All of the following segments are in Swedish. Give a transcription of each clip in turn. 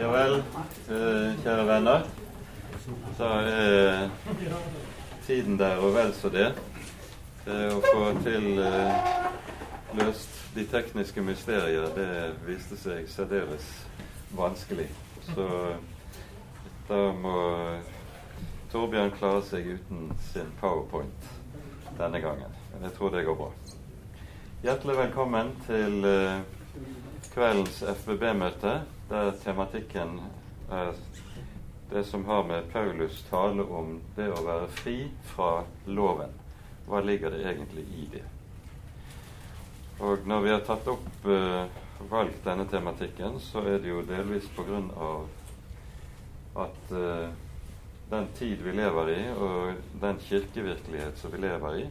Ja vel, eh, kära vänner. Så eh, tiden där och väl så det. Eh, å få til eh, løst de tekniske mysterier, det viste seg særdeles vanskelig. Så da må Torbjørn klare seg uten sin powerpoint denne gangen. Men jeg tror det går bra. Hjertelig velkommen til eh, Kvällens FBB-möte, där tematiken är det som har med Paulus tal om det att vara fri från loven. Vad ligger det egentligen i det? Och när vi har tagit upp, uh, valt denna tematiken så är det ju delvis på grund av att uh, den tid vi lever i, och den kirkevirkelighet som vi lever i,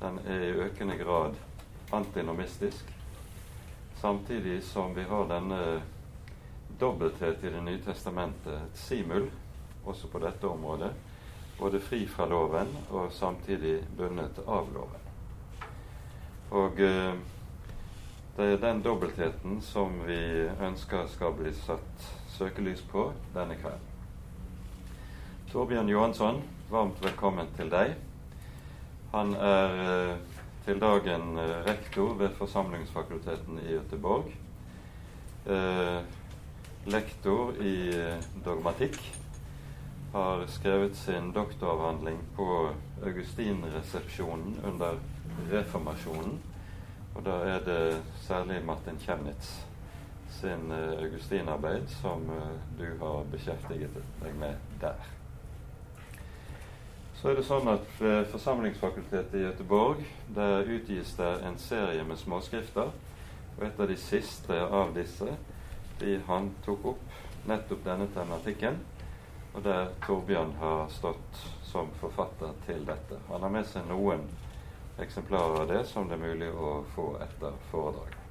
den är i ökande grad antinomistisk samtidigt som vi har denne eh, dobbelthet i Det nye testamentet, et simul, også på dette området. Både fri fra loven og samtidig bundet av loven. Og eh, det er den dobbeltheten som vi ønsker skal bli satt søkelys på denne kvelden. Torbjørn Johansson, varmt velkommen til deg. Han er eh, till dagen eh, rektor vid församlingsfakulteten i Göteborg. Eh, lektor i eh, dogmatik, Har skrivit sin doktoravhandling på Augustinreceptionen under reformationen. Och där är det särskilt Martin Chemnitz sin Augustinarbete, som du har beskäftigat dig med där. Så är det så att eh, Ved i Göteborg der utgis det en serie med småskrifter. Og et av de siste av disse de han tok opp nettopp denne tematikken. Og der Torbjørn har stått som forfatter til dette. Han har med seg noen eksemplarer av det som det er mulig å få etter foredraget.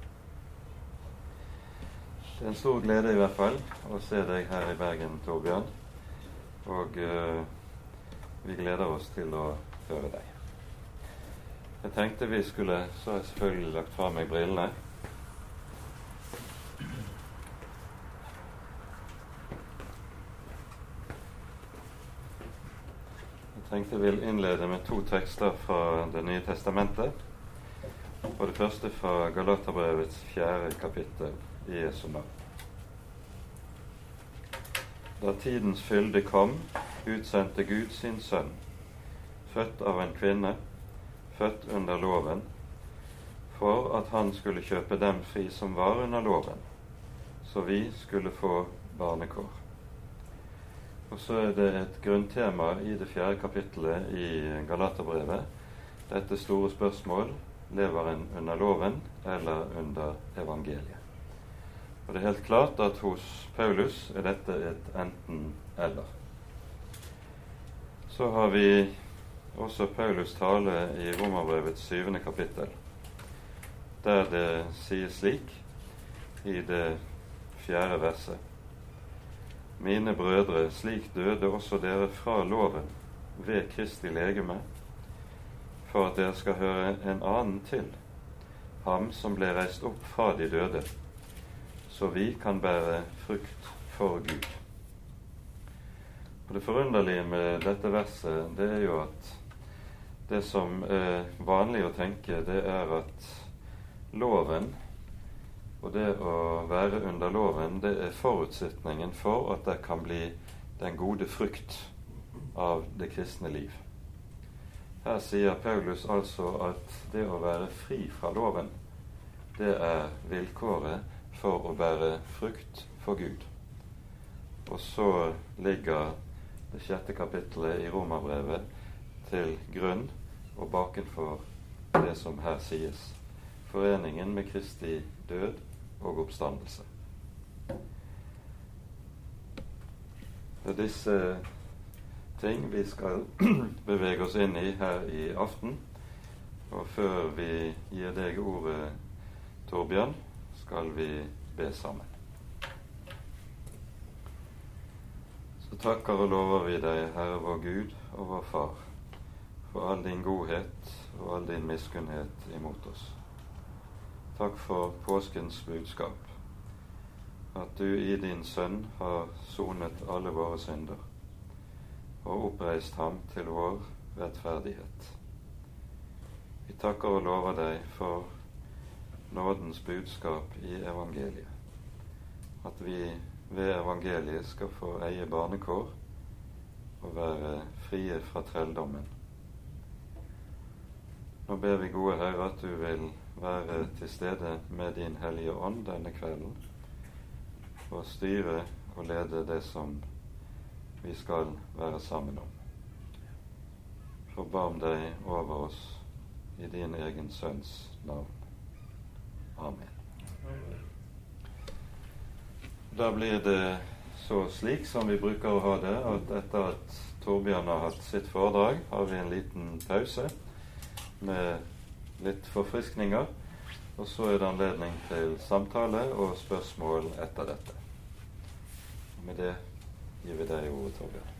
Det er en stor glede i hvert fall å se deg her i Bergen, Torbjørn. Og uh, eh, vi gleder oss til å høre deg. Jeg tenkte vi skulle Så har jeg selvfølgelig lagt fra meg brillene. Jeg tenkte jeg vil innlede med to tekster fra Det nye testamentet. Og det første fra Galaterbrevets fjerde kapittel i Jesu navn. Da tidens fylde kom, utsendte Gud sin sønn, født av en kvinne, født under loven, for at han skulle kjøpe dem fri som var under loven, så vi skulle få barnekår. Og så er det et grunntema i det fjerde kapittelet i Galaterbrevet. Dette store spørsmål lever en under loven eller under evangeliet. Og det er helt klart at hos Paulus er dette et enten-eller. Så har vi også Paulus tale i Romerbrevets syvende kapittel, der det sies slik i det fjerde verset. Mine brødre, slik døde også dere fra loven ved Kristi legeme, for at dere skal høre en annen til, ham som ble reist opp fra de døde, så vi kan bära frukt for Gud. Og Det forunderlige med dette verset, det er jo at det som er vanlig å tenke, det er at loven og det å være under loven, det er forutsetningen for at det kan bli den gode frukt av det kristne liv. Her sier Paulus altså at det å være fri fra loven, det er vilkåret for å bære frukt for Gud. Og så ligger det sjette kapittelet i Romerbrevet til grunn og bakenfor det som her sies. Foreningen med Kristi død og oppstandelse. Det er disse ting vi skal bevege oss inn i her i aften. Og før vi gir deg ordet, Torbjørn, skal vi be sammen. Så takker og lover vi deg, Herre vår Gud og vår Far, for all din godhet og all din miskunnhet imot oss. Takk for påskens budskap, att du i din Sønn har sonet alle våre synder og oppreist ham til vår rettferdighet. Vi takker og lover deg for nådens budskap i evangeliet. At vi ved evangeliet skal få eie barnekår og være frie fra trelldommen. Nå ber vi, gode Herre, at du vil være til stede med din Hellige Ånd denne kvelden og styre og lede det som vi skal være sammen om. Forbarm deg over oss i din egen Sønns navn. Amen. Da blir det så slik som vi bruker å ha det, at etter at Torbjørn har hatt sitt foredrag, har vi en liten pause med litt forfriskninger. Og så er det anledning til samtale og spørsmål etter dette. Med det gir vi deg ordet, Torbjørn.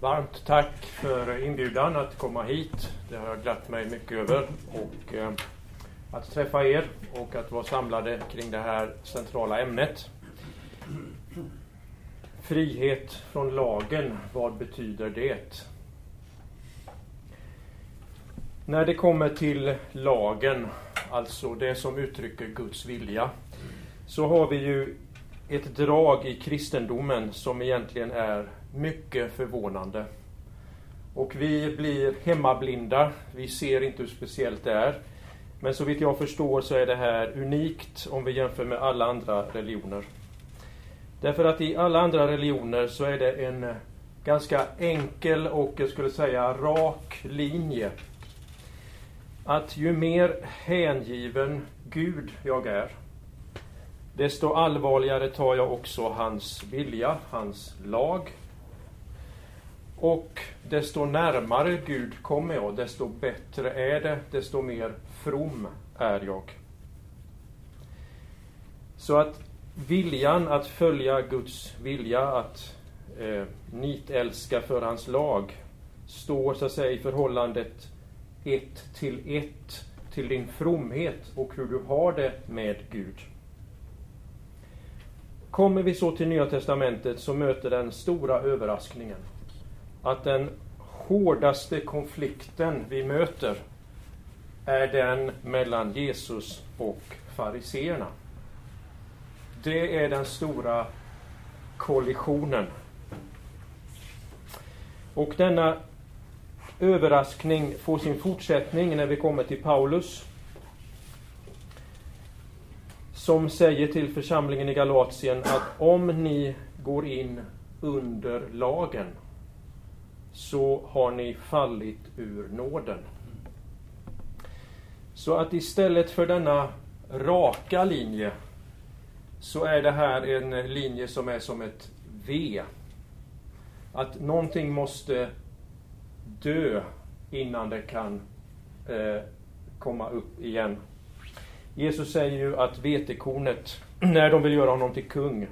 Varmt tack för inbjudan att komma hit. Det har jag glatt mig mycket över. Och eh, att träffa er och att vara samlade kring det här centrala ämnet. Frihet från lagen, vad betyder det? När det kommer till lagen, alltså det som uttrycker Guds vilja, så har vi ju ett drag i kristendomen som egentligen är mycket förvånande. Och vi blir hemmablinda, vi ser inte hur speciellt det är. Men så vitt jag förstår så är det här unikt om vi jämför med alla andra religioner. Därför att i alla andra religioner så är det en ganska enkel och jag skulle säga rak linje. Att ju mer hängiven Gud jag är, desto allvarligare tar jag också hans vilja, hans lag. Och desto närmare Gud kommer jag, desto bättre är det, desto mer from är jag. Så att viljan att följa Guds vilja, att eh, nitälska för hans lag, står så att säga i förhållandet ett till ett till din fromhet och hur du har det med Gud. Kommer vi så till Nya Testamentet så möter den stora överraskningen att den hårdaste konflikten vi möter är den mellan Jesus och fariseerna. Det är den stora kollisionen. Och denna överraskning får sin fortsättning när vi kommer till Paulus. Som säger till församlingen i Galatien att om ni går in under lagen så har ni fallit ur nåden. Så att istället för denna raka linje så är det här en linje som är som ett V. Att någonting måste dö innan det kan eh, komma upp igen. Jesus säger ju att vetekornet, när de vill göra honom till kung,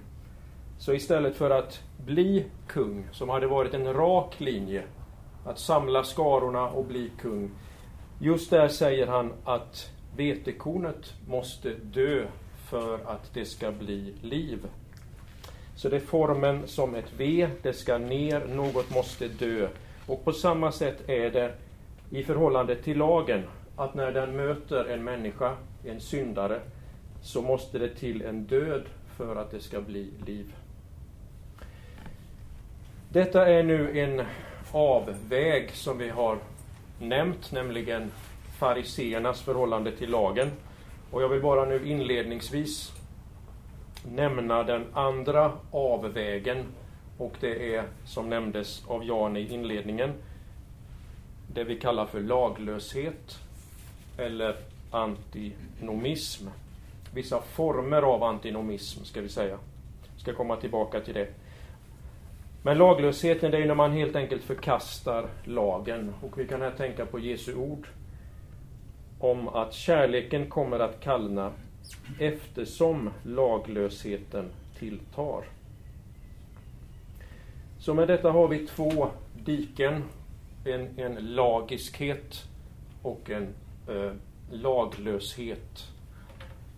så istället för att bli kung, som hade varit en rak linje, att samla skarorna och bli kung, just där säger han att vetekornet måste dö för att det ska bli liv. Så det är formen som ett V, det ska ner, något måste dö. Och på samma sätt är det i förhållande till lagen, att när den möter en människa, en syndare, så måste det till en död för att det ska bli liv. Detta är nu en avväg som vi har nämnt, nämligen fariseernas förhållande till lagen. Och jag vill bara nu inledningsvis nämna den andra avvägen och det är, som nämndes av Jan i inledningen, det vi kallar för laglöshet eller antinomism. Vissa former av antinomism, ska vi säga. Jag ska komma tillbaka till det. Men laglösheten, det är när man helt enkelt förkastar lagen. Och vi kan här tänka på Jesu ord om att kärleken kommer att kallna eftersom laglösheten tilltar. Så med detta har vi två diken. en, en lagiskhet och en eh, laglöshet.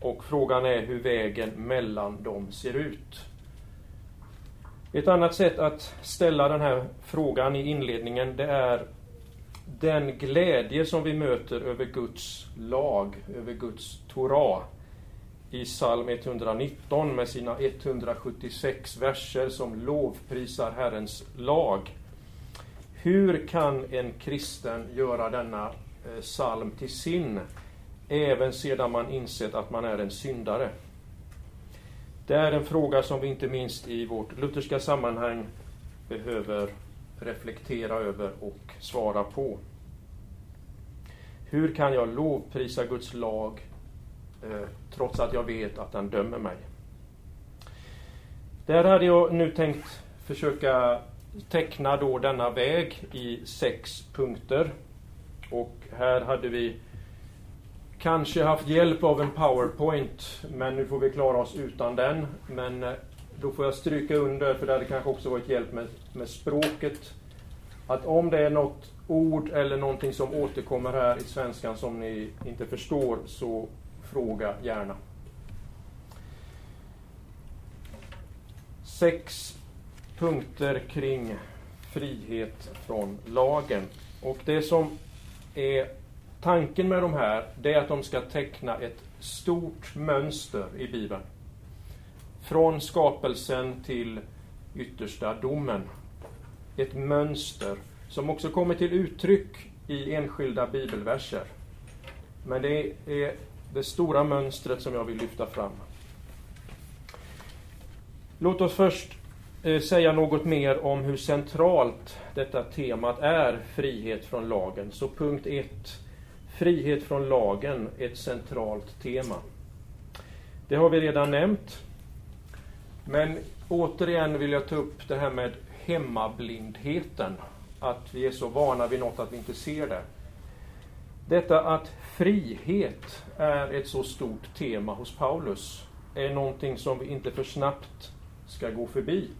Och frågan är hur vägen mellan dem ser ut. Ett annat sätt att ställa den här frågan i inledningen det är den glädje som vi möter över Guds lag, över Guds Torah i psalm 119 med sina 176 verser som lovprisar Herrens lag. Hur kan en kristen göra denna eh, psalm till sin, även sedan man insett att man är en syndare? Det är en fråga som vi inte minst i vårt lutherska sammanhang behöver reflektera över och svara på. Hur kan jag lovprisa Guds lag eh, trots att jag vet att den dömer mig? Där hade jag nu tänkt försöka teckna då denna väg i sex punkter. Och här hade vi kanske haft hjälp av en Powerpoint, men nu får vi klara oss utan den. Men eh, då får jag stryka under, för det hade kanske också varit hjälp med, med språket, att om det är något ord eller någonting som återkommer här i svenskan som ni inte förstår, så fråga gärna. Sex punkter kring frihet från lagen. Och det som är tanken med de här, det är att de ska teckna ett stort mönster i Bibeln. Från skapelsen till yttersta domen. Ett mönster som också kommer till uttryck i enskilda bibelverser. Men det är det stora mönstret som jag vill lyfta fram. Låt oss först eh, säga något mer om hur centralt detta temat är, frihet från lagen. Så punkt 1. Frihet från lagen, ett centralt tema. Det har vi redan nämnt. Men återigen vill jag ta upp det här med hemmablindheten. Att vi är så vana vid något att vi inte ser det. Detta att frihet är ett så stort tema hos Paulus är någonting som vi inte för snabbt ska gå förbi.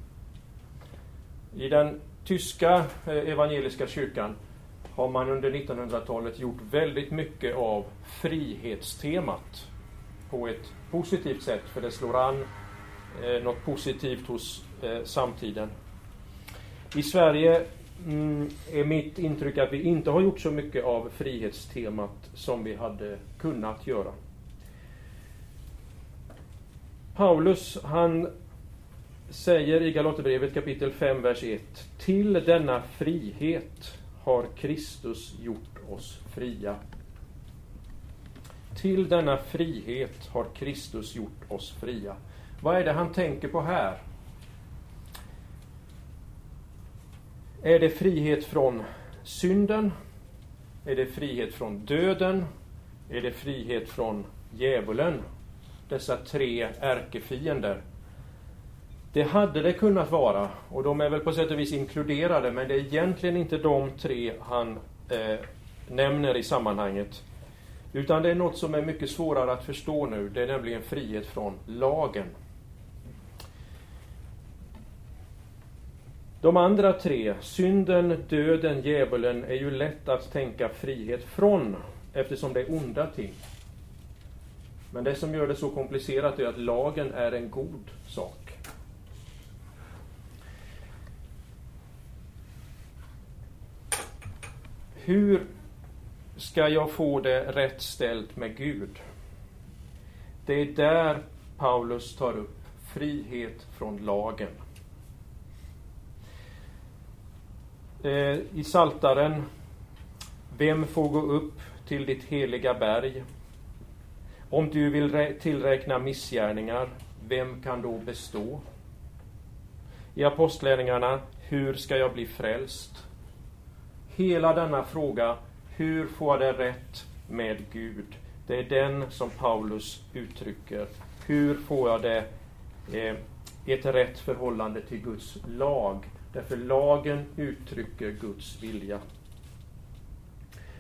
I den tyska eh, evangeliska kyrkan har man under 1900-talet gjort väldigt mycket av frihetstemat på ett positivt sätt, för det slår an eh, något positivt hos eh, samtiden. I Sverige mm, är mitt intryck att vi inte har gjort så mycket av frihetstemat som vi hade kunnat göra. Paulus, han säger i Galaterbrevet kapitel 5, vers 1. Till denna frihet har Kristus gjort oss fria. Till denna frihet har Kristus gjort oss fria. Vad är det han tänker på här? Är det frihet från synden? Är det frihet från döden? Är det frihet från djävulen? Dessa tre ärkefiender. Det hade det kunnat vara, och de är väl på sätt och vis inkluderade, men det är egentligen inte de tre han eh, nämner i sammanhanget. Utan det är något som är mycket svårare att förstå nu, det är nämligen frihet från lagen. De andra tre, synden, döden, djävulen, är ju lätt att tänka frihet från, eftersom det är onda ting. Men det som gör det så komplicerat är att lagen är en god sak. Hur ska jag få det rätt ställt med Gud? Det är där Paulus tar upp frihet från lagen. Eh, I Saltaren Vem får gå upp till ditt heliga berg? Om du vill tillräkna missgärningar, vem kan då bestå? I Apostlärningarna Hur ska jag bli frälst? Hela denna fråga, hur får jag det rätt med Gud? Det är den som Paulus uttrycker. Hur får jag det eh, ett rätt förhållande till Guds lag? Därför lagen uttrycker Guds vilja.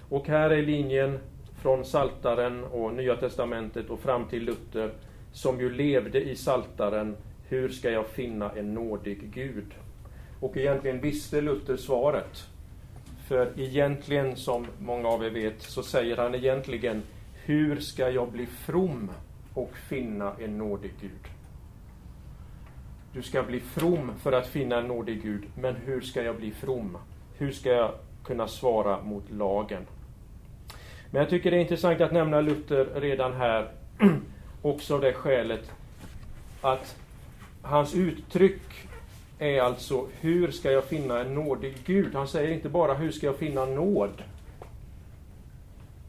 Och här är linjen från Saltaren och Nya Testamentet och fram till Luther, som ju levde i Saltaren. Hur ska jag finna en nådig Gud? Och egentligen visste Luther svaret. För egentligen, som många av er vet, så säger han egentligen Hur ska jag bli from och finna en nådig Gud? Du ska bli from för att finna en nådig Gud, men hur ska jag bli from? Hur ska jag kunna svara mot lagen? Men jag tycker det är intressant att nämna Luther redan här, också av det skälet att hans uttryck är alltså hur ska jag finna en nådig Gud? Han säger inte bara hur ska jag finna nåd?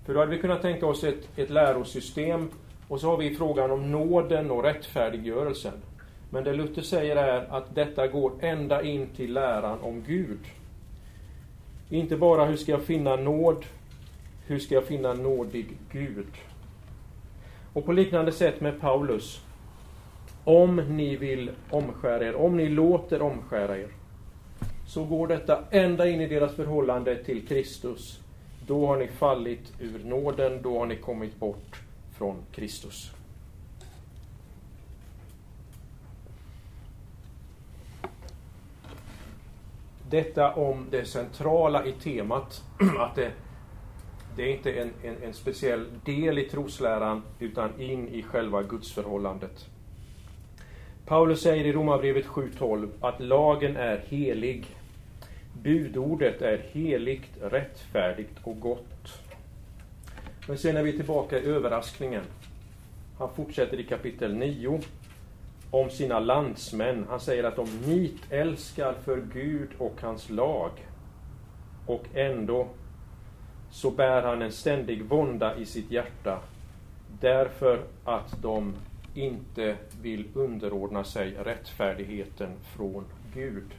För då hade vi kunnat tänka oss ett, ett lärosystem och så har vi frågan om nåden och rättfärdiggörelsen. Men det Luther säger är att detta går ända in till läran om Gud. Inte bara hur ska jag finna nåd, hur ska jag finna nådig Gud? Och på liknande sätt med Paulus. Om ni vill omskära er, om ni låter omskära er, så går detta ända in i deras förhållande till Kristus. Då har ni fallit ur nåden, då har ni kommit bort från Kristus. Detta om det centrala i temat, att det, det är inte en, en, en speciell del i trosläran, utan in i själva gudsförhållandet. Paulus säger i Romarbrevet 7.12 att lagen är helig. Budordet är heligt, rättfärdigt och gott. Men sen är vi tillbaka i överraskningen. Han fortsätter i kapitel 9 om sina landsmän. Han säger att de nitälskar för Gud och hans lag. Och ändå så bär han en ständig vånda i sitt hjärta därför att de inte vill underordna sig rättfärdigheten från Gud.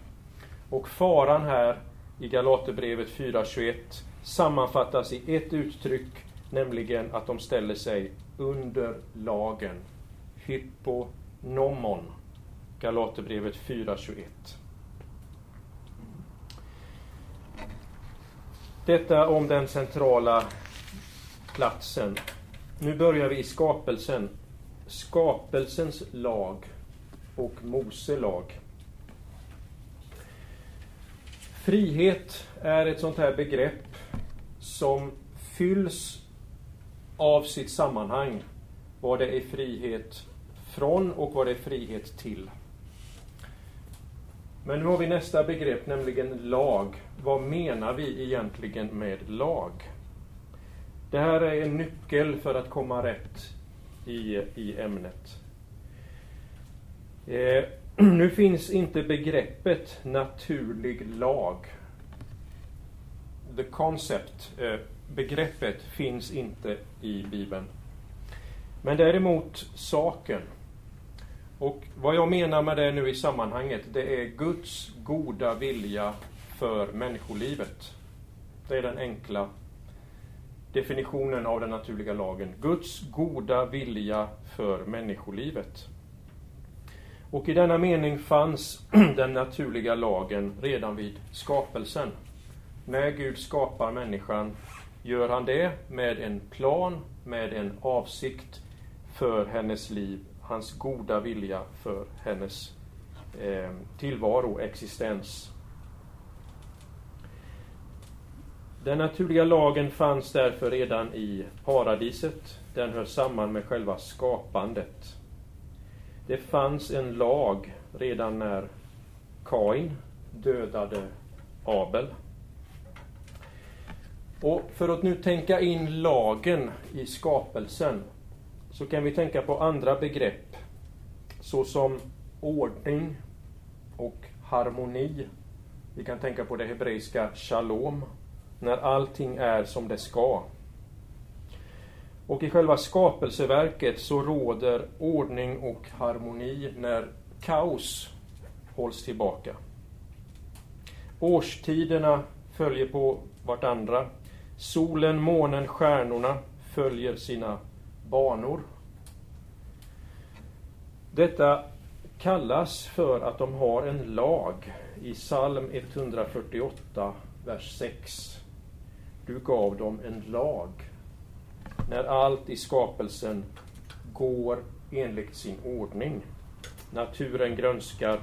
Och faran här i Galaterbrevet 4.21 sammanfattas i ett uttryck, nämligen att de ställer sig under lagen. Hypponomon. Galaterbrevet 4.21. Detta om den centrala platsen. Nu börjar vi i skapelsen. Skapelsens lag och Mose lag. Frihet är ett sånt här begrepp som fylls av sitt sammanhang. Vad det är frihet från och vad det är frihet till. Men nu har vi nästa begrepp, nämligen lag. Vad menar vi egentligen med lag? Det här är en nyckel för att komma rätt i, i ämnet. Eh, nu finns inte begreppet naturlig lag. The concept, eh, begreppet, finns inte i Bibeln. Men däremot saken. Och vad jag menar med det nu i sammanhanget, det är Guds goda vilja för människolivet. Det är den enkla definitionen av den naturliga lagen. Guds goda vilja för människolivet. Och i denna mening fanns den naturliga lagen redan vid skapelsen. När Gud skapar människan gör han det med en plan, med en avsikt för hennes liv hans goda vilja för hennes eh, tillvaro, existens. Den naturliga lagen fanns därför redan i paradiset. Den hör samman med själva skapandet. Det fanns en lag redan när Kain dödade Abel. Och för att nu tänka in lagen i skapelsen så kan vi tänka på andra begrepp såsom ordning och harmoni. Vi kan tänka på det hebreiska shalom, när allting är som det ska. Och i själva skapelseverket så råder ordning och harmoni när kaos hålls tillbaka. Årstiderna följer på vartandra. Solen, månen, stjärnorna följer sina banor. Detta kallas för att de har en lag i psalm 148, vers 6. Du gav dem en lag när allt i skapelsen går enligt sin ordning. Naturen grönskar,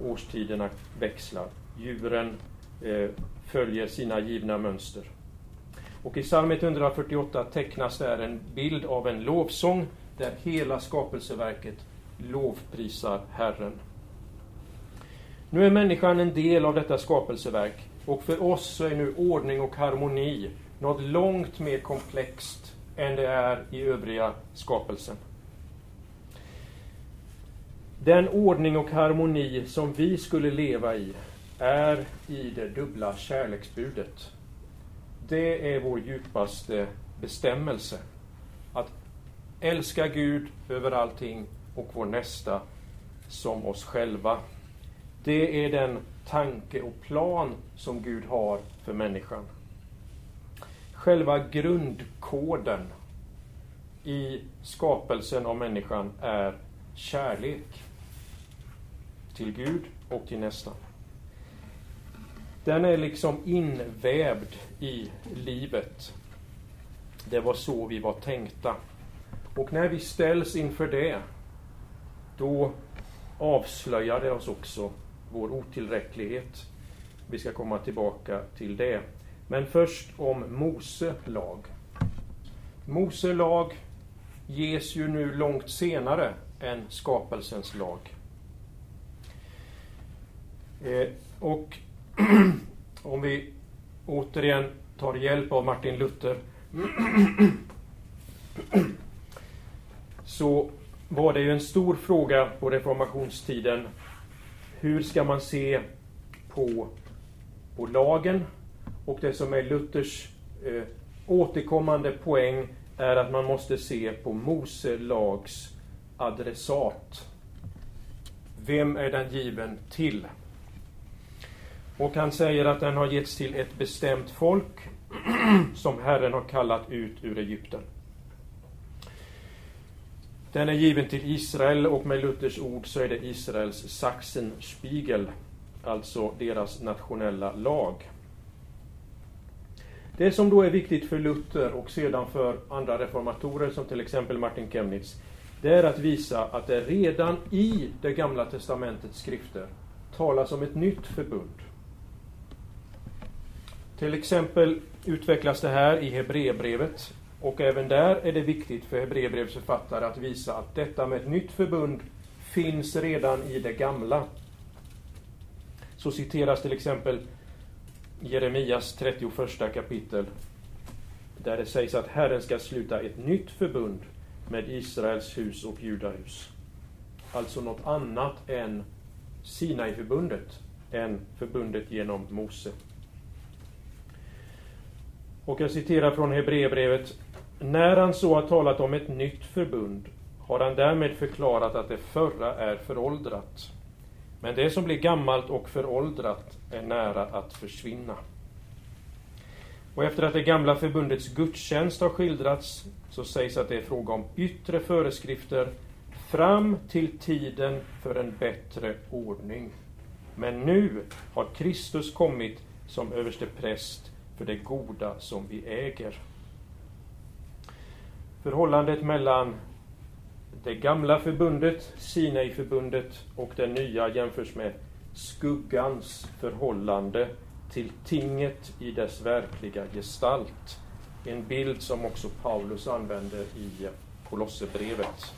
årstiderna växlar, djuren eh, följer sina givna mönster. Och i psalm 148 tecknas där en bild av en lovsång där hela skapelseverket lovprisar Herren. Nu är människan en del av detta skapelseverk och för oss så är nu ordning och harmoni något långt mer komplext än det är i övriga skapelsen. Den ordning och harmoni som vi skulle leva i är i det dubbla kärleksbudet. Det är vår djupaste bestämmelse. Att älska Gud över allting och vår nästa som oss själva. Det är den tanke och plan som Gud har för människan. Själva grundkoden i skapelsen av människan är kärlek till Gud och till nästan. Den är liksom invävd i livet. Det var så vi var tänkta. Och när vi ställs inför det, då avslöjar det oss också vår otillräcklighet. Vi ska komma tillbaka till det. Men först om Mose lag. Mose lag ges ju nu långt senare än skapelsens lag. Eh, och om vi återigen tar hjälp av Martin Luther så var det ju en stor fråga på reformationstiden. Hur ska man se på, på lagen? Och det som är Luthers eh, återkommande poäng är att man måste se på Mose lags adressat. Vem är den given till? Och han säger att den har getts till ett bestämt folk som Herren har kallat ut ur Egypten. Den är given till Israel och med Luthers ord så är det Israels Sachsenspiegel, alltså deras nationella lag. Det som då är viktigt för Luther och sedan för andra reformatorer som till exempel Martin Chemnitz, det är att visa att det redan i det gamla testamentets skrifter talas om ett nytt förbund. Till exempel utvecklas det här i Hebreerbrevet och även där är det viktigt för Hebreerbrevets författare att visa att detta med ett nytt förbund finns redan i det gamla. Så citeras till exempel Jeremias 31 kapitel där det sägs att Herren ska sluta ett nytt förbund med Israels hus och Judahus. Alltså något annat än Sinai-förbundet, än förbundet genom Mose. Och jag citerar från Hebreerbrevet. När han så har talat om ett nytt förbund har han därmed förklarat att det förra är föråldrat. Men det som blir gammalt och föråldrat är nära att försvinna. Och efter att det gamla förbundets gudstjänst har skildrats så sägs att det är fråga om yttre föreskrifter fram till tiden för en bättre ordning. Men nu har Kristus kommit som överste präst för det goda som vi äger. Förhållandet mellan det gamla förbundet, Sinai-förbundet, och det nya jämförs med skuggans förhållande till tinget i dess verkliga gestalt. En bild som också Paulus använder i Kolosserbrevet.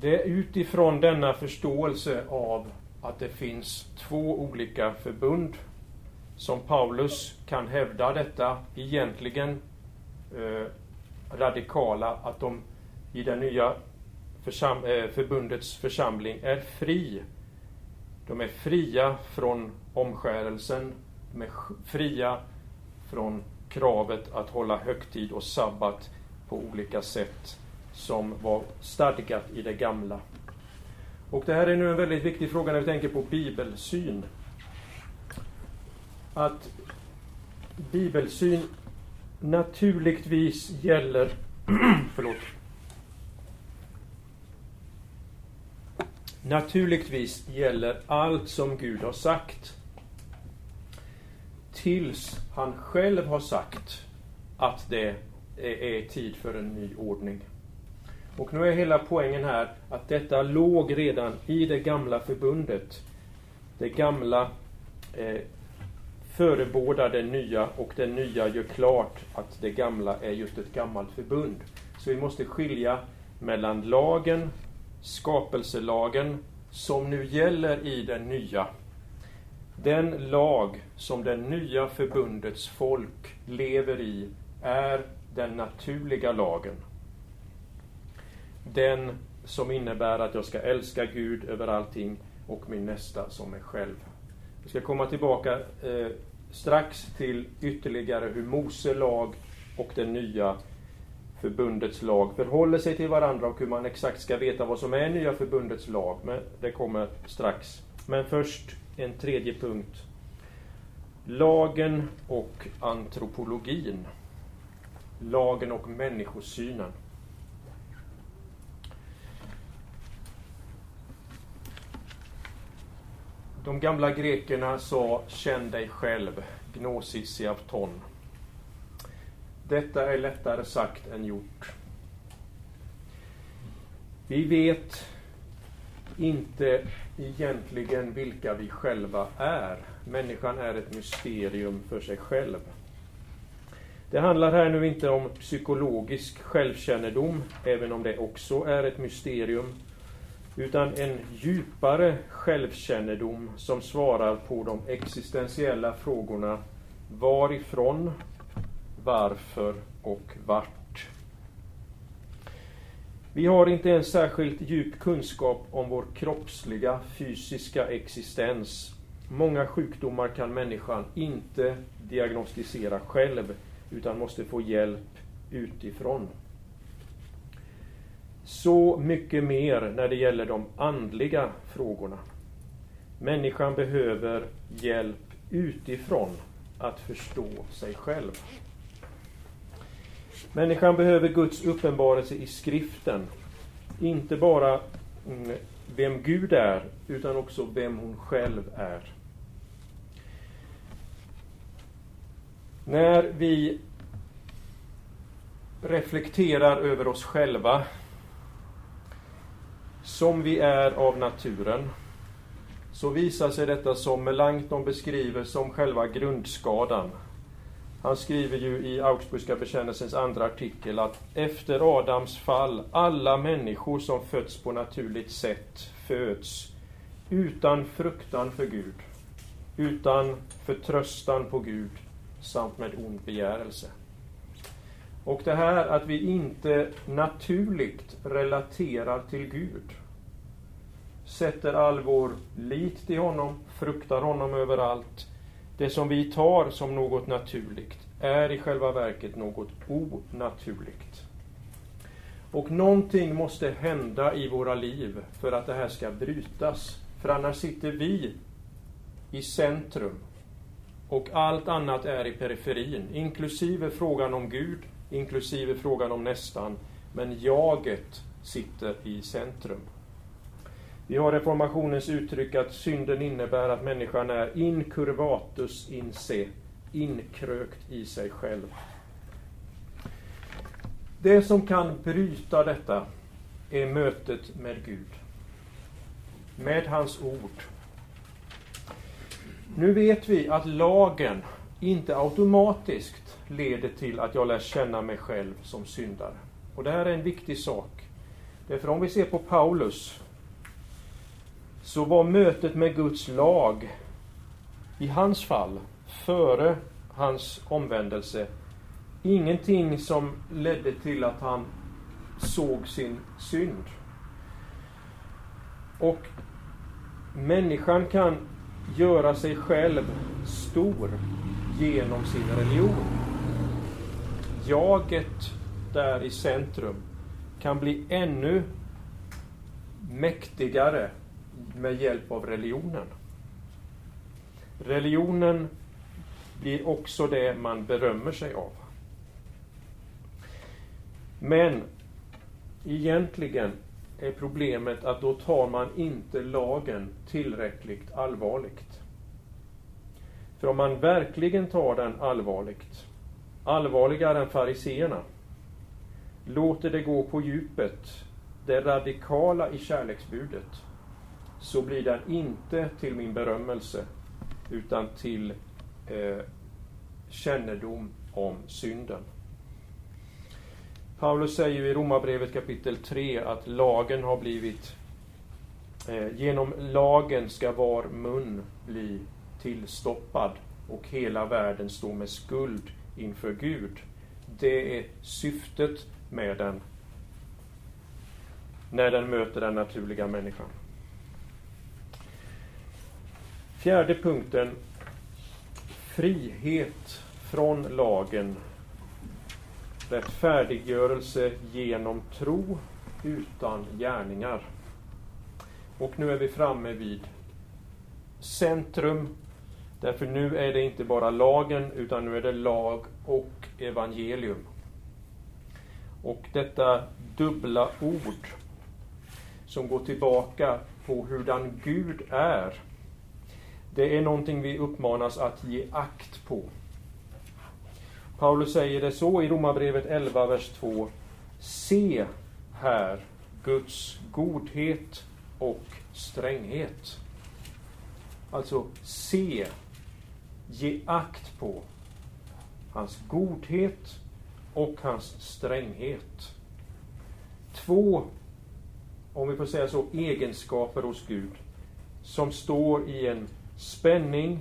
Det är utifrån denna förståelse av att det finns två olika förbund som Paulus kan hävda detta egentligen eh, radikala, att de i det nya försam eh, förbundets församling är fri. De är fria från omskärelsen, de är fria från kravet att hålla högtid och sabbat på olika sätt som var stadgat i det gamla. Och det här är nu en väldigt viktig fråga när vi tänker på bibelsyn. Att bibelsyn naturligtvis gäller förlåt, naturligtvis gäller allt som Gud har sagt tills han själv har sagt att det är tid för en ny ordning. Och nu är hela poängen här att detta låg redan i det gamla förbundet. Det gamla eh, förebådar det nya och det nya gör klart att det gamla är just ett gammalt förbund. Så vi måste skilja mellan lagen, skapelselagen, som nu gäller i den nya. Den lag som det nya förbundets folk lever i är den naturliga lagen. Den som innebär att jag ska älska Gud över allting och min nästa som mig själv. Vi ska komma tillbaka eh, strax till ytterligare hur Mose lag och den nya förbundets lag förhåller sig till varandra och hur man exakt ska veta vad som är nya förbundets lag. Men det kommer strax. Men först en tredje punkt. Lagen och antropologin. Lagen och människosynen. De gamla grekerna sa ”känn dig själv”, gnosis i. Detta är lättare sagt än gjort. Vi vet inte egentligen vilka vi själva är. Människan är ett mysterium för sig själv. Det handlar här nu inte om psykologisk självkännedom, även om det också är ett mysterium, utan en djupare självkännedom som svarar på de existentiella frågorna varifrån, varför och vart. Vi har inte en särskilt djup kunskap om vår kroppsliga, fysiska existens. Många sjukdomar kan människan inte diagnostisera själv, utan måste få hjälp utifrån. Så mycket mer när det gäller de andliga frågorna. Människan behöver hjälp utifrån att förstå sig själv. Människan behöver Guds uppenbarelse i skriften. Inte bara mm, vem Gud är, utan också vem hon själv är. När vi reflekterar över oss själva som vi är av naturen, så visar sig detta som Melanchthon beskriver som själva grundskadan. Han skriver ju i Augsburgska bekännelsens andra artikel att efter Adams fall, alla människor som fötts på naturligt sätt föds utan fruktan för Gud, utan förtröstan på Gud samt med ond begärelse. Och det här att vi inte naturligt relaterar till Gud, sätter all vår lit till honom, fruktar honom överallt. Det som vi tar som något naturligt är i själva verket något onaturligt. Och någonting måste hända i våra liv för att det här ska brytas. För annars sitter vi i centrum och allt annat är i periferin, inklusive frågan om Gud, inklusive frågan om nästan. Men jaget sitter i centrum. Vi har reformationens uttryck att synden innebär att människan är incurvatus in se, inkrökt i sig själv. Det som kan bryta detta är mötet med Gud, med hans ord. Nu vet vi att lagen inte automatiskt leder till att jag lär känna mig själv som syndare. Och det här är en viktig sak. Därför om vi ser på Paulus så var mötet med Guds lag i hans fall, före hans omvändelse, ingenting som ledde till att han såg sin synd. Och människan kan göra sig själv stor genom sin religion. Jaget där i centrum kan bli ännu mäktigare med hjälp av religionen. Religionen blir också det man berömmer sig av. Men egentligen är problemet att då tar man inte lagen tillräckligt allvarligt. För om man verkligen tar den allvarligt, allvarligare än fariseerna, låter det gå på djupet, det radikala i kärleksbudet, så blir den inte till min berömmelse utan till eh, kännedom om synden. Paulus säger i Romarbrevet kapitel 3 att lagen har blivit eh, Genom lagen ska var mun bli tillstoppad och hela världen stå med skuld inför Gud. Det är syftet med den när den möter den naturliga människan. Fjärde punkten. Frihet från lagen. Rättfärdiggörelse genom tro utan gärningar. Och nu är vi framme vid centrum. Därför nu är det inte bara lagen, utan nu är det lag och evangelium. Och detta dubbla ord som går tillbaka på hurdan Gud är. Det är någonting vi uppmanas att ge akt på. Paulus säger det så i Romarbrevet 11, vers 2. Se här Guds godhet och stränghet. Alltså, se, ge akt på hans godhet och hans stränghet. Två om vi får säga så, egenskaper hos Gud som står i en spänning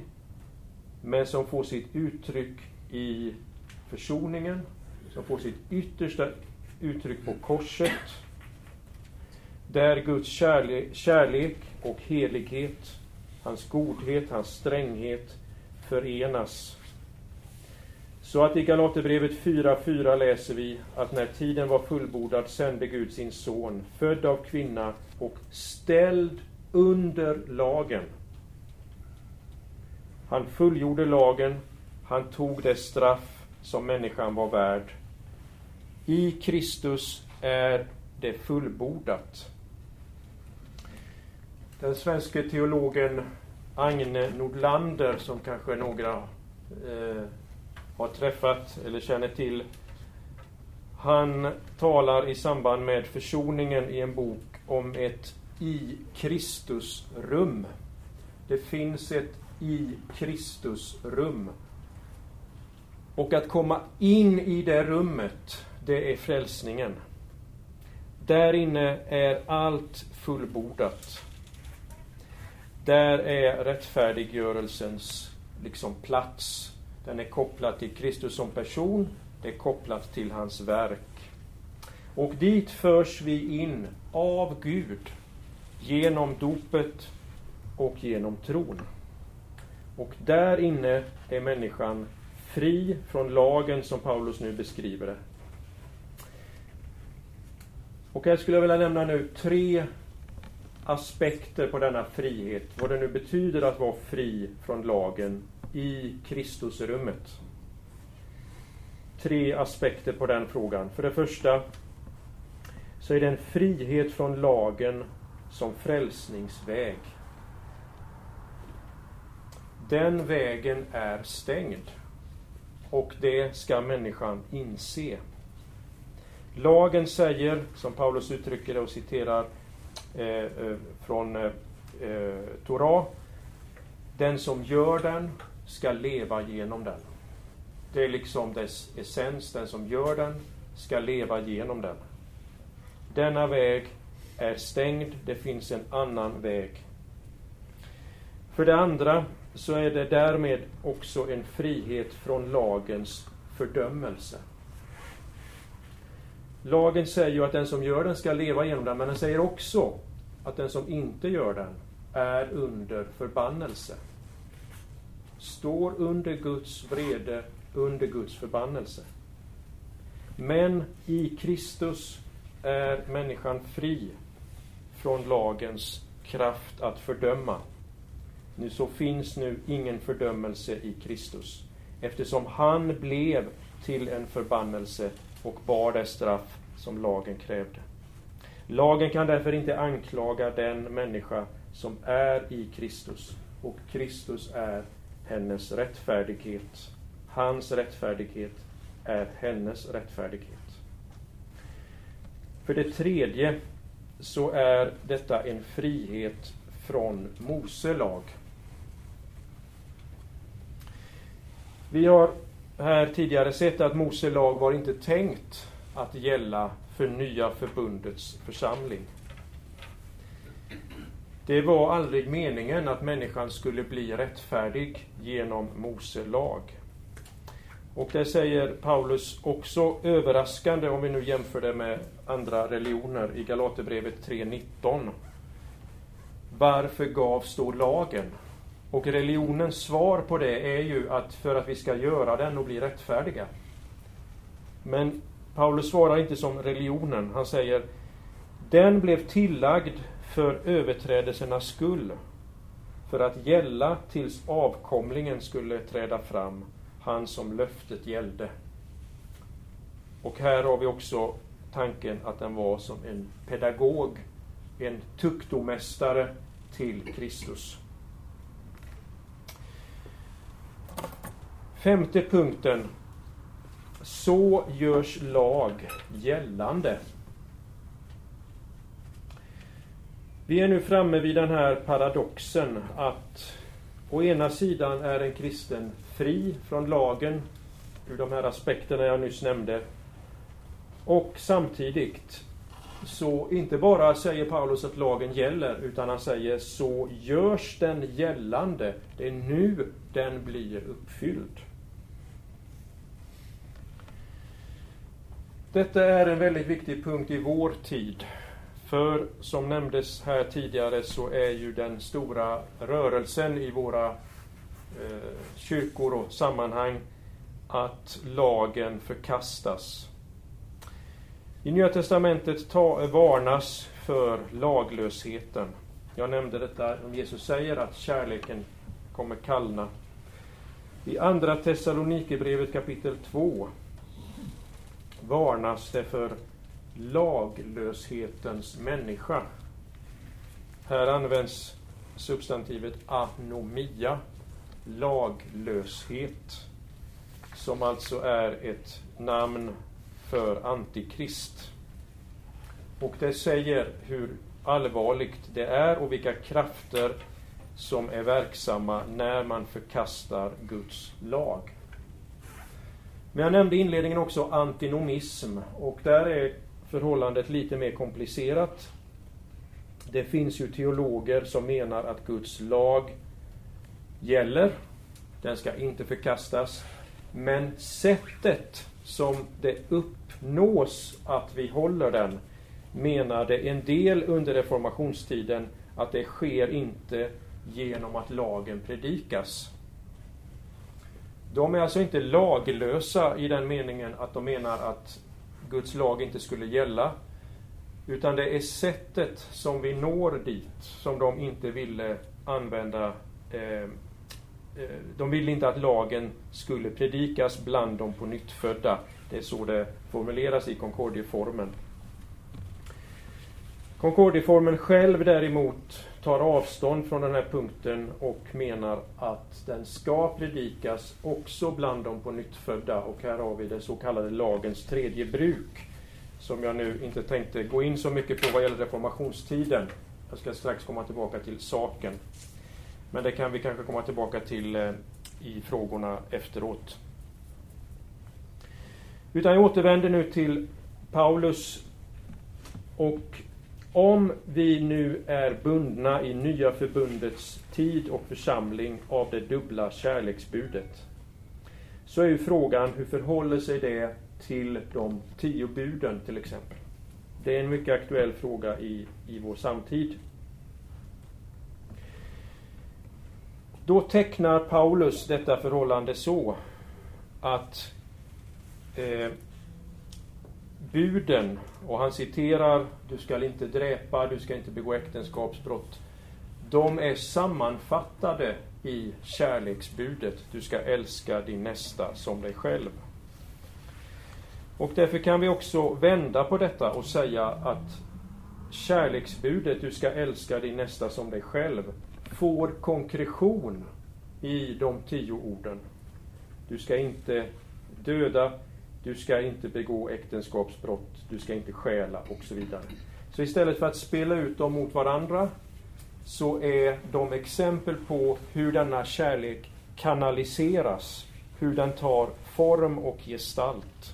men som får sitt uttryck i försoningen, som får sitt yttersta uttryck på korset. Där Guds kärlek, kärlek och helighet, hans godhet, hans stränghet förenas så att i Galaterbrevet 4.4 läser vi att när tiden var fullbordad sände Gud sin son, född av kvinna och ställd under lagen. Han fullgjorde lagen, han tog det straff som människan var värd. I Kristus är det fullbordat. Den svenske teologen Agne Nordlander, som kanske några eh, har träffat eller känner till. Han talar i samband med försoningen i en bok om ett i Kristus-rum. Det finns ett i Kristus-rum. Och att komma in i det rummet, det är frälsningen. Där inne är allt fullbordat. Där är rättfärdiggörelsens liksom plats. Den är kopplad till Kristus som person, det är kopplat till hans verk. Och dit förs vi in av Gud genom dopet och genom tron. Och där inne är människan fri från lagen som Paulus nu beskriver det. Och här skulle jag vilja nämna nu tre aspekter på denna frihet. Vad det nu betyder att vara fri från lagen i Kristusrummet. Tre aspekter på den frågan. För det första så är det en frihet från lagen som frälsningsväg. Den vägen är stängd. Och det ska människan inse. Lagen säger, som Paulus uttrycker det och citerar Eh, eh, från eh, eh Torah, den som gör den ska leva genom den. Det är liksom dess essens, den som gör den ska leva genom den. Denna väg är stängd, det finns en annan väg. För det andra så är det därmed också en frihet från lagens fördömelse. Lagen säger ju att den som gör den ska leva genom den, men den säger också att den som inte gör den är under förbannelse står under Guds vrede, under Guds förbannelse. Men i Kristus är människan fri från lagens kraft att fördöma. Nu så finns nu ingen fördömelse i Kristus, eftersom han blev till en förbannelse och bar det straff som lagen krävde. Lagen kan därför inte anklaga den människa som är i Kristus, och Kristus är hennes rättfärdighet. Hans rättfärdighet är hennes rättfärdighet. För det tredje så är detta en frihet från Mose lag. Vi har här tidigare sett att Mose lag var inte tänkt att gälla för nya förbundets församling. Det var aldrig meningen att människan skulle bli rättfärdig genom Mose lag. Och det säger Paulus också överraskande om vi nu jämför det med andra religioner i Galaterbrevet 3.19. Varför gavs då lagen? Och religionens svar på det är ju att för att vi ska göra den och bli rättfärdiga. Men Paulus svarar inte som religionen. Han säger den blev tillagd för överträdelsernas skull, för att gälla tills avkomlingen skulle träda fram, han som löftet gällde. Och här har vi också tanken att den var som en pedagog, en tuktomästare till Kristus. Femte punkten. Så görs lag gällande. Vi är nu framme vid den här paradoxen att å ena sidan är en kristen fri från lagen ur de här aspekterna jag nyss nämnde. Och samtidigt så inte bara säger Paulus att lagen gäller, utan han säger så görs den gällande. Det är nu den blir uppfylld. Detta är en väldigt viktig punkt i vår tid. För som nämndes här tidigare så är ju den stora rörelsen i våra eh, kyrkor och sammanhang att lagen förkastas. I Nya Testamentet ta, varnas för laglösheten. Jag nämnde detta om Jesus säger att kärleken kommer kallna. I Andra Thessalonikerbrevet kapitel 2 varnas det för laglöshetens människa. Här används substantivet anomia, laglöshet, som alltså är ett namn för Antikrist. Och det säger hur allvarligt det är och vilka krafter som är verksamma när man förkastar Guds lag. Men jag nämnde i inledningen också antinomism och där är förhållandet lite mer komplicerat. Det finns ju teologer som menar att Guds lag gäller. Den ska inte förkastas. Men sättet som det uppnås att vi håller den menade en del under reformationstiden att det sker inte genom att lagen predikas. De är alltså inte laglösa i den meningen att de menar att Guds lag inte skulle gälla. Utan det är sättet som vi når dit som de inte ville använda. Eh, eh de ville inte att lagen skulle predikas bland de på nyttfödda. Det är så det formuleras i Concordieformen. Concordieformen själv däremot tar avstånd från den här punkten och menar att den ska predikas också bland de på nyttfödda. Och här har vi det så kallade lagens tredje bruk, som jag nu inte tänkte gå in så mycket på vad gäller reformationstiden. Jag ska strax komma tillbaka till saken. Men det kan vi kanske komma tillbaka till eh, i frågorna efteråt. Utan jag återvänder nu till Paulus och om vi nu är bundna i nya förbundets tid och församling av det dubbla kärleksbudet, så är ju frågan hur förhåller sig det till de tio buden till exempel? Det är en mycket aktuell fråga i, i vår samtid. Då tecknar Paulus detta förhållande så att eh, buden, och han citerar Du skall inte dräpa, du ska inte begå äktenskapsbrott. De är sammanfattade i kärleksbudet. Du ska älska din nästa som dig själv. Och därför kan vi också vända på detta och säga att kärleksbudet, du ska älska din nästa som dig själv, får konkretion i de tio orden. Du ska inte döda, du ska inte begå äktenskapsbrott, du ska inte stjäla och så vidare. Så istället för att spela ut dem mot varandra så är de exempel på hur denna kärlek kanaliseras, hur den tar form och gestalt.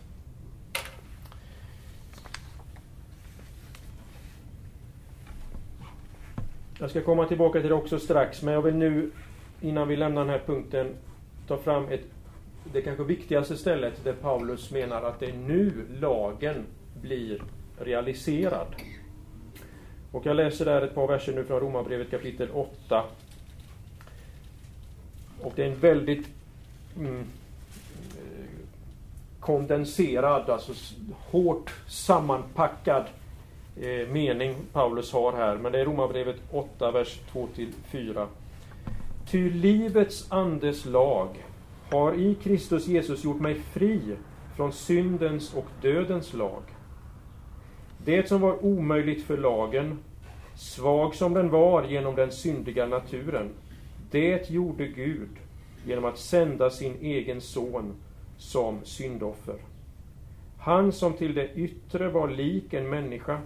Jag ska komma tillbaka till det också strax, men jag vill nu, innan vi lämnar den här punkten, ta fram ett, det kanske viktigaste stället där Paulus menar att det är nu lagen blir realiserad. Och jag läser där ett par verser nu från Romarbrevet kapitel 8. Och det är en väldigt mm, eh, kondenserad, alltså hårt sammanpackad eh, mening Paulus har här. Men det är Romarbrevet 8, vers 2-4. Ty livets andes lag har i Kristus Jesus gjort mig fri från syndens och dödens lag. Det som var omöjligt för lagen, svag som den var genom den syndiga naturen, det gjorde Gud genom att sända sin egen son som syndoffer. Han som till det yttre var lik en människa,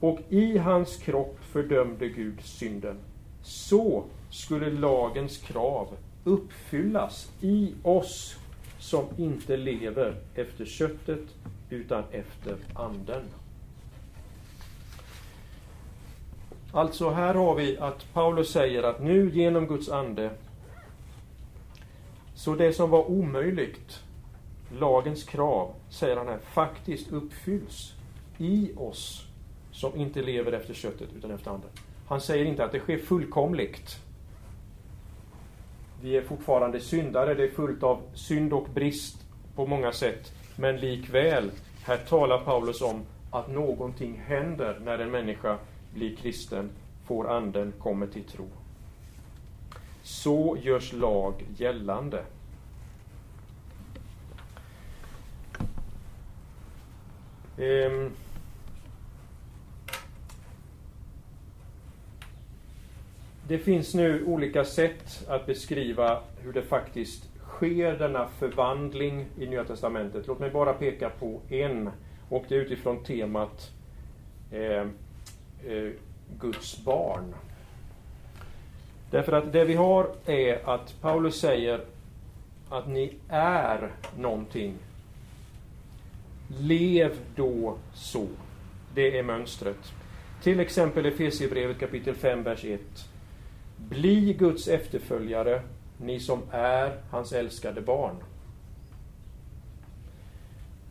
och i hans kropp fördömde Gud synden. Så skulle lagens krav uppfyllas i oss som inte lever efter köttet utan efter anden. Alltså här har vi att Paulus säger att nu genom Guds ande så det som var omöjligt, lagens krav, säger han här, faktiskt uppfylls i oss som inte lever efter köttet utan efter anden. Han säger inte att det sker fullkomligt. Vi är fortfarande syndare, det är fullt av synd och brist på många sätt. Men likväl, här talar Paulus om att någonting händer när en människa blir kristen, får anden, kommer till tro. Så görs lag gällande. Ehm. Det finns nu olika sätt att beskriva hur det faktiskt sker denna förvandling i Nya Testamentet. Låt mig bara peka på en, och det är utifrån temat eh, eh, Guds barn. Därför att det vi har är att Paulus säger att ni är någonting. Lev då så. Det är mönstret. Till exempel Efesierbrevet kapitel 5, vers 1. Bli Guds efterföljare, ni som är hans älskade barn.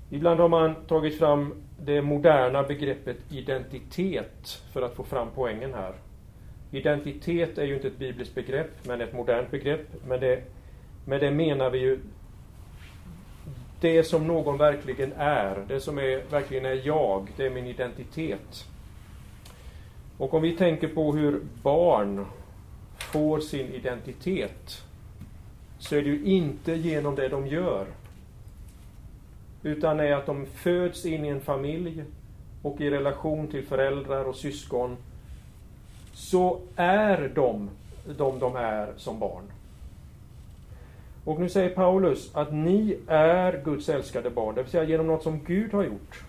Ibland har man tagit fram det moderna begreppet identitet för att få fram poängen här. Identitet är ju inte ett bibliskt begrepp, men ett modernt begrepp. Men det, med det menar vi ju det som någon verkligen är, det som är, verkligen är jag, det är min identitet. Och om vi tänker på hur barn får sin identitet, så är det ju inte genom det de gör, utan är att de föds in i en familj och i relation till föräldrar och syskon, så är de de de är som barn. Och nu säger Paulus att ni är Guds älskade barn, det vill säga genom något som Gud har gjort.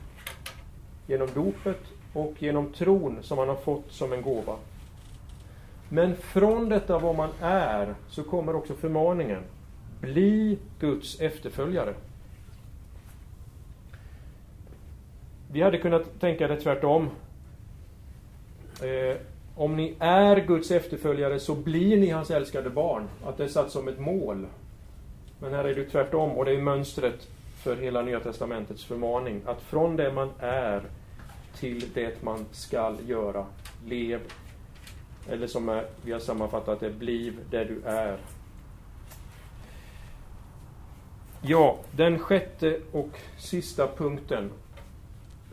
Genom dopet och genom tron som han har fått som en gåva. Men från detta vad man är, så kommer också förmaningen. Bli Guds efterföljare. Vi hade kunnat tänka det tvärtom. Eh, om ni är Guds efterföljare så blir ni hans älskade barn. Att det är satt som ett mål. Men här är det tvärtom och det är mönstret för hela Nya Testamentets förmaning. Att från det man är till det man skall göra. Lev, eller som vi har sammanfattat det, bliv det du är. Ja, den sjätte och sista punkten.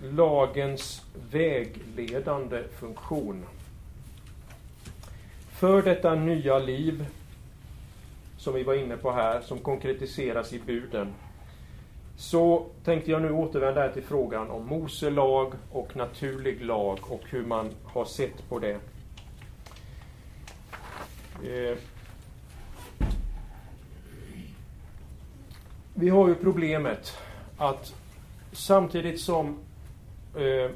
Lagens vägledande funktion. För detta nya liv som vi var inne på här, som konkretiseras i buden, så tänkte jag nu återvända till frågan om Mose lag och naturlig lag och hur man har sett på det. Eh, vi har ju problemet att samtidigt som eh,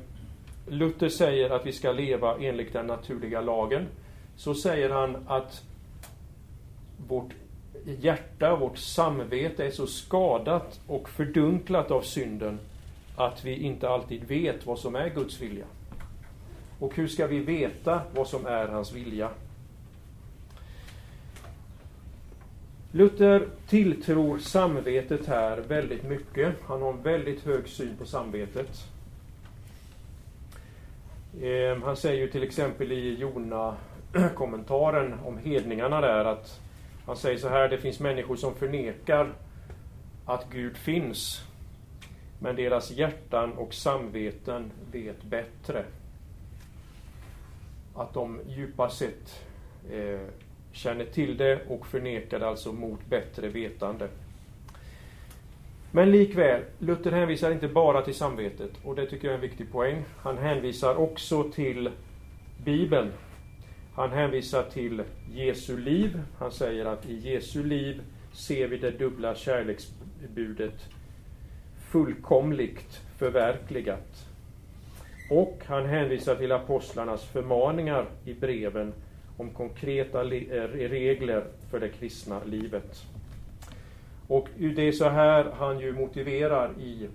Luther säger att vi ska leva enligt den naturliga lagen, så säger han att vårt hjärta, vårt samvete är så skadat och fördunklat av synden att vi inte alltid vet vad som är Guds vilja. Och hur ska vi veta vad som är hans vilja? Luther tilltror samvetet här väldigt mycket. Han har en väldigt hög syn på samvetet. Ehm, han säger ju till exempel i Jona-kommentaren om hedningarna där att han säger så här, det finns människor som förnekar att Gud finns, men deras hjärtan och samveten vet bättre. Att de djupast sett eh, känner till det och förnekar det alltså mot bättre vetande. Men likväl, Luther hänvisar inte bara till samvetet, och det tycker jag är en viktig poäng. Han hänvisar också till Bibeln. Han hänvisar till Jesu liv. Han säger att i Jesu liv ser vi det dubbla kärleksbudet fullkomligt förverkligat. Och han hänvisar till apostlarnas förmaningar i breven om konkreta eh, regler för det kristna livet. Och det är så här han ju motiverar i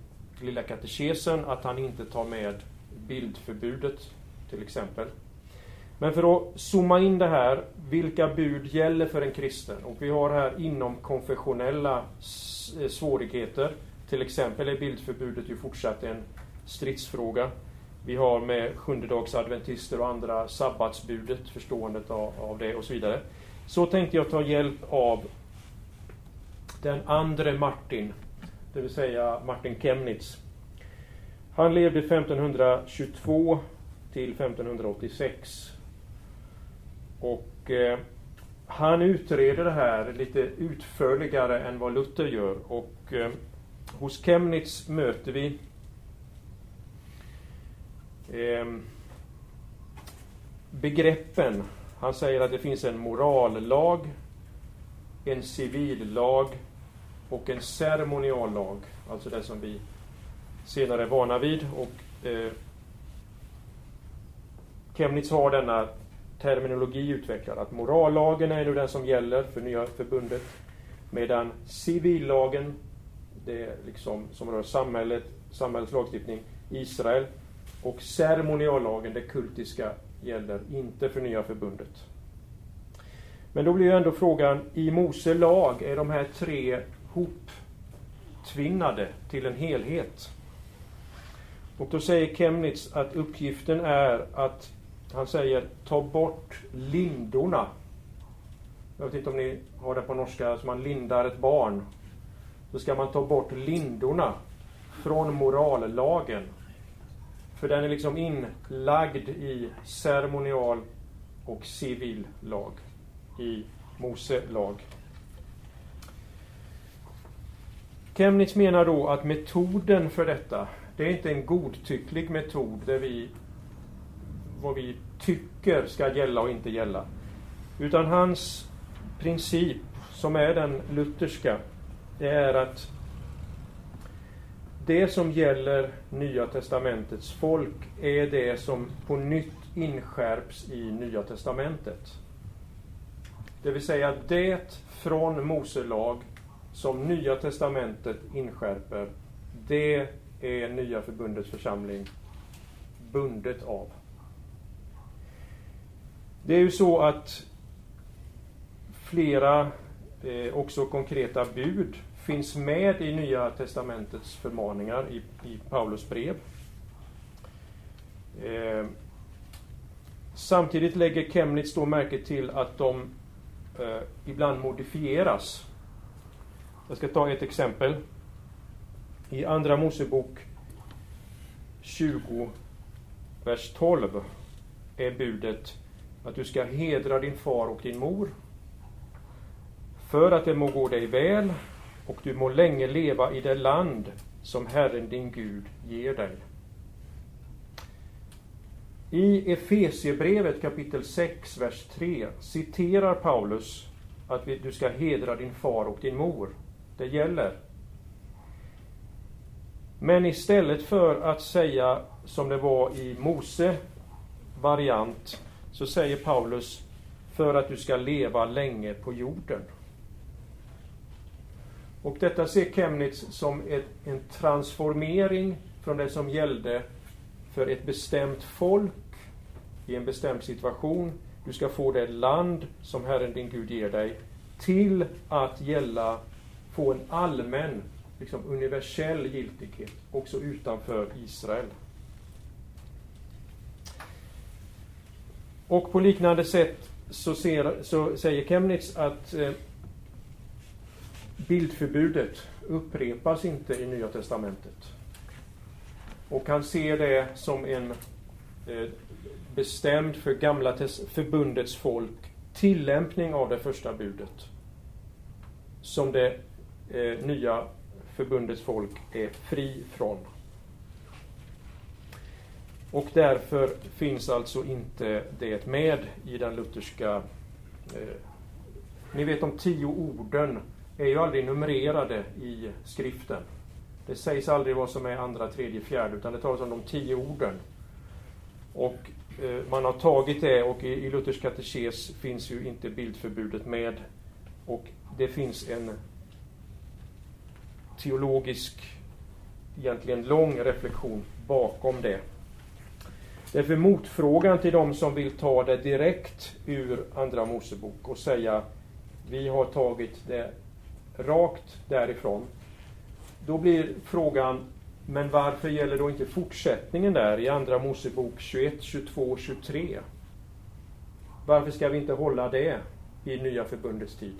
Lilla katekesen att han inte tar med bildförbudet, till exempel. Men för att zooma in det här, vilka bud gäller för en kristen? Och vi har här inom konfessionella eh, svårigheter. Till exempel är bildförbudet ju fortsatt en stridsfråga. Vi har med sjundedagsadventister och andra sabbatsbudet, förståendet av, av det och så vidare. Så tänkte jag ta hjälp av den andre Martin, det vill säga Martin Chemnitz. Han levde 1522 till 1586. Och eh, han utreder det här lite utförligare än vad Luther gör. Och eh, hos Chemnitz möter vi Ehm, begreppen. Han säger att det finns en morallag, en civillag och en ceremoniallag, alltså det som vi senare är vana vid. Och, eh, Chemnitz har denna terminologi utvecklad, att morallagen är nu den som gäller för nya förbundet, medan civillagen, det liksom, som rör samhället, samhällets lagstiftning, Israel, och ceremoniallagen, det kultiska, gäller inte för nya förbundet. Men då blir ju ändå frågan, i Mose lag, är de här tre hoptvinnade till en helhet? Och då säger Chemnitz att uppgiften är att, han säger, ta bort lindorna. Jag vet inte om ni har det på norska, som man lindar ett barn. Så ska man ta bort lindorna från morallagen. För den är liksom inlagd i ceremonial och civil lag. I Mose lag. Chemnitz menar då att metoden för detta, det är inte en godtycklig metod där vi vad vi tycker ska gälla och inte gälla. Utan hans princip, som är den lutherska, det är att det som gäller Nya Testamentets folk är det som på nytt inskärps i Nya Testamentet. Det vill säga det från Mose lag som Nya Testamentet inskärper, det är Nya Förbundets församling bundet av. Det är ju så att flera eh, också konkreta bud finns med i Nya Testamentets förmaningar i, i Paulus brev. Eh, samtidigt lägger Chemnitz då märke till att de eh, ibland modifieras. Jag ska ta ett exempel. I Andra Mosebok 20, vers 12 är budet att du ska hedra din far och din mor för att det må gå dig väl och du må länge leva i det land som Herren din Gud ger dig. I Efesiebrevet kapitel 6, vers 3 citerar Paulus att du ska hedra din far och din mor. Det gäller. Men istället för att säga som det var i Mose variant, så säger Paulus för att du ska leva länge på jorden. Och detta ser Chemnitz som ett, en transformering från det som gällde för ett bestämt folk i en bestämd situation. Du ska få det land som Herren din Gud ger dig till att gälla, få en allmän, liksom universell giltighet också utanför Israel. Och på liknande sätt så, ser, så säger Chemnitz att eh, bildförbudet upprepas inte i Nya Testamentet. Och han ser det som en eh, bestämd för Gamla förbundets folk tillämpning av det första budet. Som det eh, nya förbundets folk är fri från. Och därför finns alltså inte det med i den lutherska... Eh, ni vet de tio orden är ju aldrig numrerade i skriften. Det sägs aldrig vad som är andra, tredje, fjärde, utan det talas om de tio orden. Och eh, man har tagit det och i, i Luthers katekes finns ju inte bildförbudet med. Och det finns en teologisk, egentligen lång reflektion bakom det. Därför motfrågan till de som vill ta det direkt ur Andra Mosebok och säga vi har tagit det rakt därifrån. Då blir frågan, men varför gäller då inte fortsättningen där i Andra Mosebok 21, 22, 23? Varför ska vi inte hålla det i Nya Förbundets tid?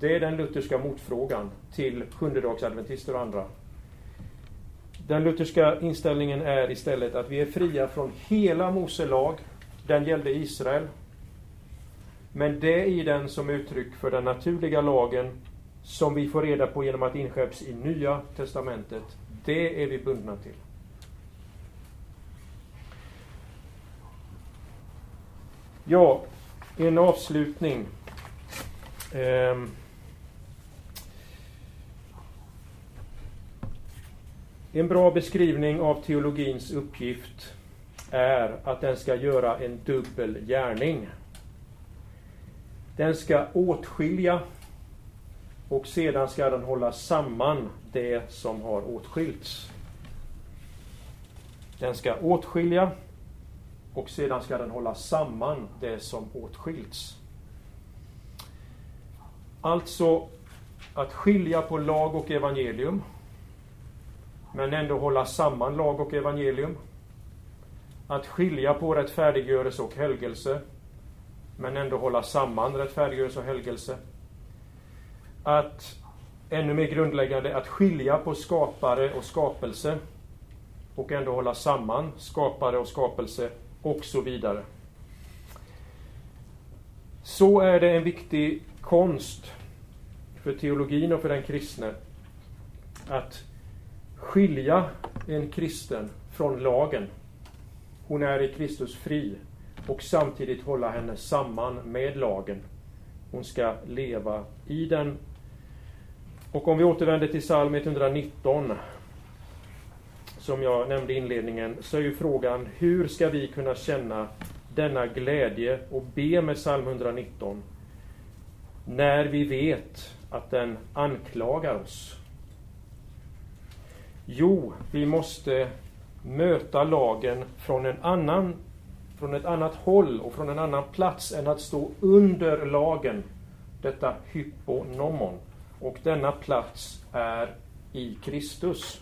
Det är den lutherska motfrågan till sjundedagsadventister och andra. Den lutherska inställningen är istället att vi är fria från hela Mose lag. Den gällde Israel. Men det i den som uttryck för den naturliga lagen som vi får reda på genom att inskärps i Nya Testamentet, det är vi bundna till. Ja, en avslutning. Um, En bra beskrivning av teologins uppgift är att den ska göra en dubbel gärning. Den ska åtskilja och sedan ska den hålla samman det som har åtskilts. Den ska åtskilja och sedan ska den hålla samman det som åtskilts. Alltså att skilja på lag och evangelium men ändå hålla samman lag och evangelium. Att skilja på rättfärdiggörelse och helgelse, men ändå hålla samman rättfärdiggörelse och helgelse. Att, ännu mer grundläggande, att skilja på skapare och skapelse och ändå hålla samman skapare och skapelse och så vidare. Så är det en viktig konst för teologin och för den kristne att skilja en kristen från lagen. Hon är i Kristus fri och samtidigt hålla henne samman med lagen. Hon ska leva i den. Och om vi återvänder till psalm 119 som jag nämnde i inledningen, så är ju frågan hur ska vi kunna känna denna glädje och be med psalm 119 när vi vet att den anklagar oss? Jo, vi måste möta lagen från, en annan, från ett annat håll och från en annan plats än att stå under lagen. Detta hyponomon. Och denna plats är i Kristus.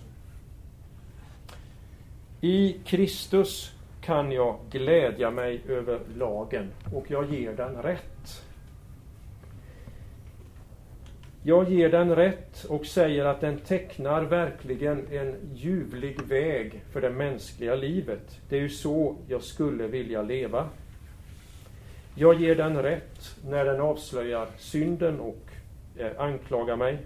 I Kristus kan jag glädja mig över lagen och jag ger den rätt. Jag ger den rätt och säger att den tecknar verkligen en ljuvlig väg för det mänskliga livet. Det är ju så jag skulle vilja leva. Jag ger den rätt när den avslöjar synden och eh, anklagar mig.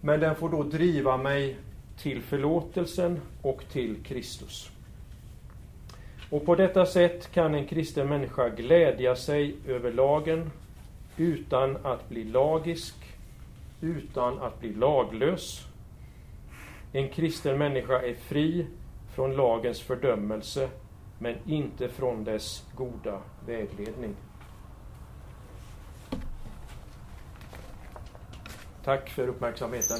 Men den får då driva mig till förlåtelsen och till Kristus. Och på detta sätt kan en kristen människa glädja sig över lagen utan att bli lagisk, utan att bli laglös. En kristen människa är fri från lagens fördömelse, men inte från dess goda vägledning. Tack för uppmärksamheten.